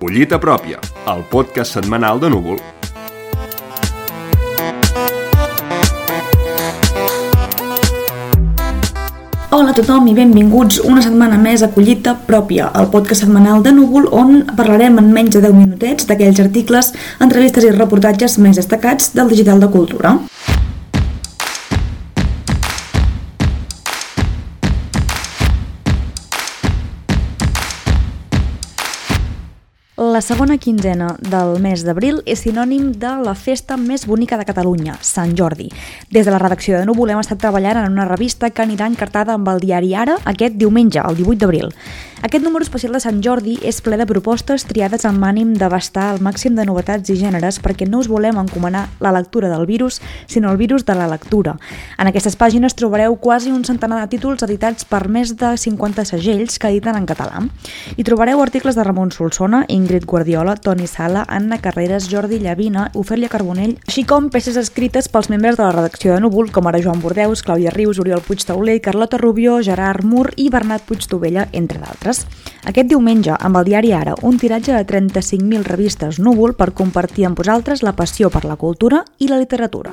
Collita pròpia, el podcast setmanal de Núvol. Tothom i benvinguts una setmana més a Collita Pròpia, el podcast setmanal de Núvol on parlarem en menys de 10 minutets d'aquells articles, entrevistes i reportatges més destacats del digital de cultura. La segona quinzena del mes d'abril és sinònim de la festa més bonica de Catalunya, Sant Jordi. Des de la redacció de Núvol hem estat treballant en una revista que anirà encartada amb el diari Ara aquest diumenge, el 18 d'abril. Aquest número especial de Sant Jordi és ple de propostes triades amb ànim d'abastar el màxim de novetats i gèneres perquè no us volem encomanar la lectura del virus, sinó el virus de la lectura. En aquestes pàgines trobareu quasi un centenar de títols editats per més de 50 segells que editen en català. Hi trobareu articles de Ramon Solsona, Ingrid Guardiola, Toni Sala, Anna Carreras, Jordi Llavina, Ofèlia Carbonell, així com peces escrites pels membres de la redacció de Núvol, com ara Joan Bordeus, Clàudia Rius, Oriol Puigtauler, Carlota Rubió, Gerard Mur i Bernat Puigtovella, entre d'altres altres. Aquest diumenge, amb el diari Ara, un tiratge de 35.000 revistes núvol per compartir amb vosaltres la passió per la cultura i la literatura.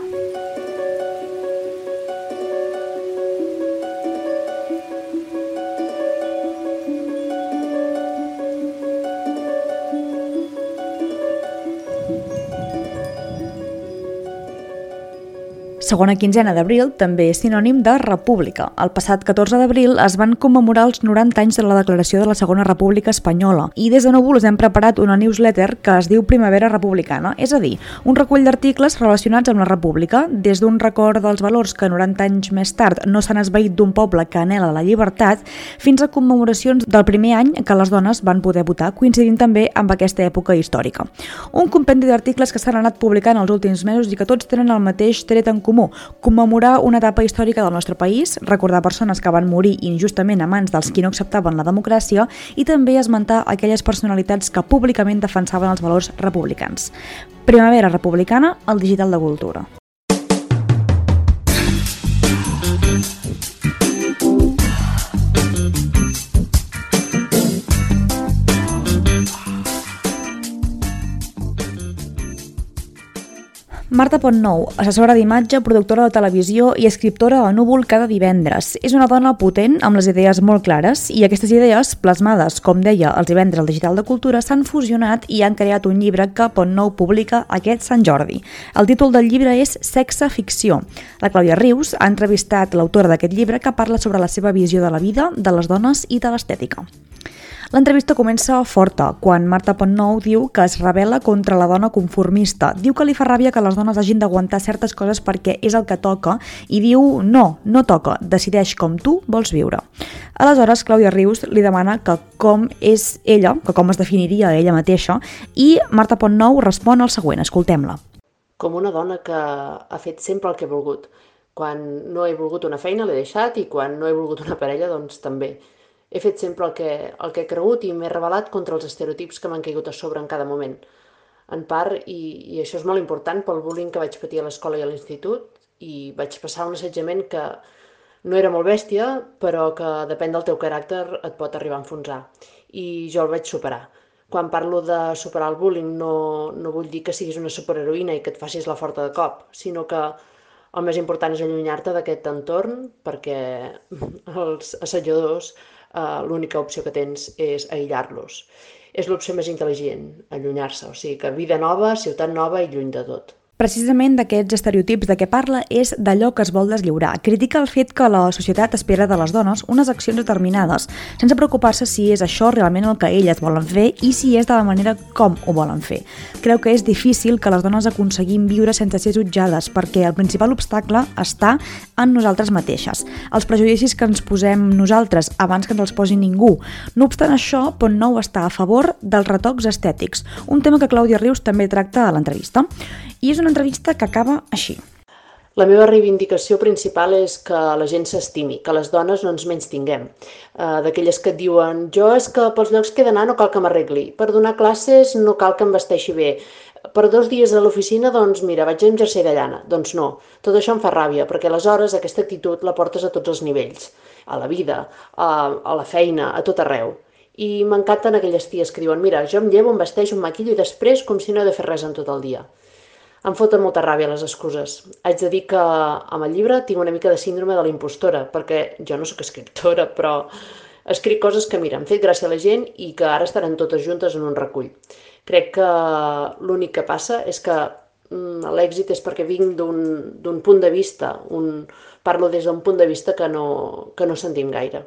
Segona quinzena d'abril també és sinònim de república. El passat 14 d'abril es van commemorar els 90 anys de la declaració de la Segona República Espanyola i des de Núvol us hem preparat una newsletter que es diu Primavera Republicana, és a dir, un recull d'articles relacionats amb la república, des d'un record dels valors que 90 anys més tard no s'han esveït d'un poble que anela la llibertat, fins a commemoracions del primer any que les dones van poder votar, coincidint també amb aquesta època històrica. Un compendi d'articles que s'han anat publicant els últims mesos i que tots tenen el mateix tret en comú comú, commemorar una etapa històrica del nostre país, recordar persones que van morir injustament a mans dels qui no acceptaven la democràcia i també esmentar aquelles personalitats que públicament defensaven els valors republicans. Primavera republicana, el digital de cultura. Marta Pontnou, assessora d'imatge, productora de televisió i escriptora a Núvol cada divendres. És una dona potent amb les idees molt clares i aquestes idees, plasmades, com deia, els divendres al Digital de Cultura, s'han fusionat i han creat un llibre que Pontnou publica aquest Sant Jordi. El títol del llibre és Sexe Ficció. La Clàudia Rius ha entrevistat l'autora d'aquest llibre que parla sobre la seva visió de la vida, de les dones i de l'estètica. L'entrevista comença forta, quan Marta Pontnou diu que es revela contra la dona conformista. Diu que li fa ràbia que les dones hagin d'aguantar certes coses perquè és el que toca i diu no, no toca, decideix com tu vols viure. Aleshores, Clàudia Rius li demana que com és ella, que com es definiria ella mateixa, i Marta Pontnou respon el següent, escoltem-la. Com una dona que ha fet sempre el que ha volgut. Quan no he volgut una feina l'he deixat i quan no he volgut una parella doncs també he fet sempre el que, el que he cregut i m'he revelat contra els estereotips que m'han caigut a sobre en cada moment. En part, i, i això és molt important pel bullying que vaig patir a l'escola i a l'institut, i vaig passar un assetjament que no era molt bèstia, però que depèn del teu caràcter et pot arribar a enfonsar. I jo el vaig superar. Quan parlo de superar el bullying no, no vull dir que siguis una superheroïna i que et facis la forta de cop, sinó que el més important és allunyar-te d'aquest entorn perquè els assetjadors eh, l'única opció que tens és aïllar-los. És l'opció més intel·ligent, allunyar-se, o sigui que vida nova, ciutat nova i lluny de tot. Precisament d'aquests estereotips de què parla és d'allò que es vol deslliurar. Critica el fet que la societat espera de les dones unes accions determinades, sense preocupar-se si és això realment el que elles volen fer i si és de la manera com ho volen fer. Creu que és difícil que les dones aconseguim viure sense ser jutjades perquè el principal obstacle està en nosaltres mateixes, els prejudicis que ens posem nosaltres abans que ens els posi ningú. No obstant això, Pontnou està a favor dels retocs estètics, un tema que Clàudia Rius també tracta a l'entrevista. I és una entrevista que acaba així. La meva reivindicació principal és que la gent s'estimi, que les dones no ens menys tinguem. Uh, D'aquelles que et diuen, jo és que pels llocs que he d'anar no cal que m'arregli, per donar classes no cal que em vesteixi bé. per dos dies a l'oficina, doncs mira, vaig amb jersei de llana. Doncs no, tot això em fa ràbia, perquè aleshores aquesta actitud la portes a tots els nivells, a la vida, a, a la feina, a tot arreu. I m'encanten aquelles ties que diuen, mira, jo em llevo, em vesteixo, em maquillo i després com si no he de fer res en tot el dia. Em foten molta ràbia les excuses. Haig de dir que amb el llibre tinc una mica de síndrome de la impostora, perquè jo no sóc escriptora, però escric coses que, mira, han fet gràcia a la gent i que ara estaran totes juntes en un recull. Crec que l'únic que passa és que mm, l'èxit és perquè vinc d'un punt de vista, un, parlo des d'un punt de vista que no, que no sentim gaire.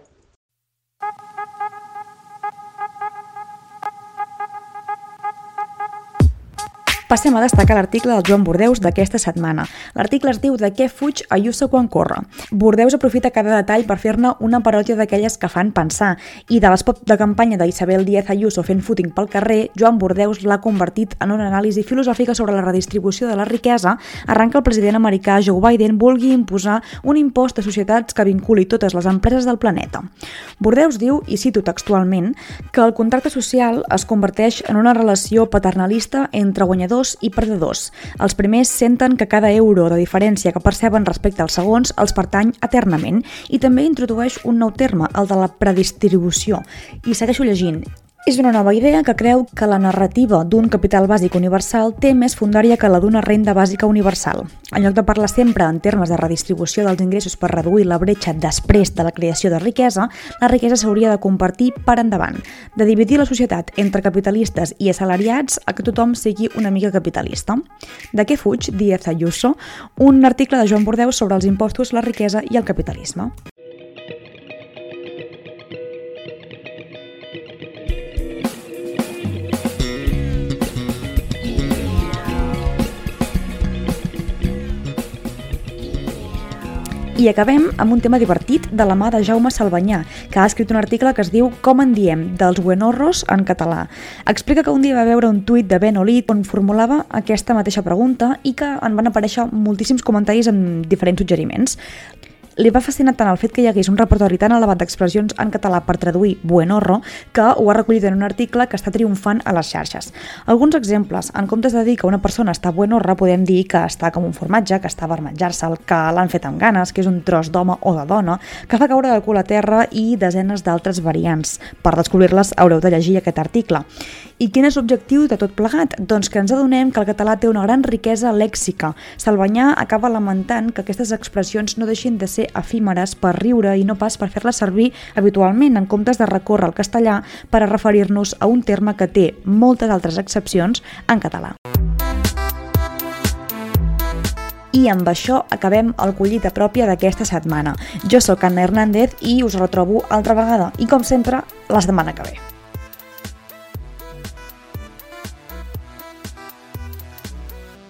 Passem a destacar l'article del Joan Bordeus d'aquesta setmana. L'article es diu De què fuig Ayuso quan corre. Bordeus aprofita cada detall per fer-ne una paròdia d'aquelles que fan pensar i de l'espot de campanya d'Isabel Díaz Ayuso fent footing pel carrer, Joan Bordeus l'ha convertit en una anàlisi filosòfica sobre la redistribució de la riquesa arranca el president americà Joe Biden vulgui imposar un impost de societats que vinculi totes les empreses del planeta. Bordeus diu, i cito textualment, que el contracte social es converteix en una relació paternalista entre guanyadors guanyadors i perdedors. Els primers senten que cada euro de diferència que perceben respecte als segons els pertany eternament i també introdueix un nou terme, el de la predistribució. I segueixo llegint. És una nova idea que creu que la narrativa d'un capital bàsic universal té més fundària que la d'una renda bàsica universal. En lloc de parlar sempre en termes de redistribució dels ingressos per reduir la bretxa després de la creació de riquesa, la riquesa s'hauria de compartir per endavant, de dividir la societat entre capitalistes i assalariats a que tothom sigui una mica capitalista. De què fuig, Díaz Ayuso, un article de Joan Bordeus sobre els impostos, la riquesa i el capitalisme. I acabem amb un tema divertit de la mà de Jaume Salvanyà, que ha escrit un article que es diu Com en diem, dels buenorros en català. Explica que un dia va veure un tuit de Ben Olit on formulava aquesta mateixa pregunta i que en van aparèixer moltíssims comentaris amb diferents suggeriments. Li va fascinar tant el fet que hi hagués un repertori tan elevat d'expressions en català per traduir buenorro que ho ha recollit en un article que està triomfant a les xarxes. Alguns exemples. En comptes de dir que una persona està buenorra, podem dir que està com un formatge, que està a vermetjar-se'l, que l'han fet amb ganes, que és un tros d'home o de dona, que fa caure del cul a terra i desenes d'altres variants. Per descobrir-les haureu de llegir aquest article. I quin és l'objectiu de tot plegat? Doncs que ens adonem que el català té una gran riquesa lèxica. Salvanyà acaba lamentant que aquestes expressions no deixin de ser efímeres per riure i no pas per fer-les servir habitualment en comptes de recórrer al castellà per a referir-nos a un terme que té moltes altres excepcions en català. I amb això acabem el collita pròpia d'aquesta setmana. Jo sóc Anna Hernández i us retrobo altra vegada i com sempre la setmana que ve.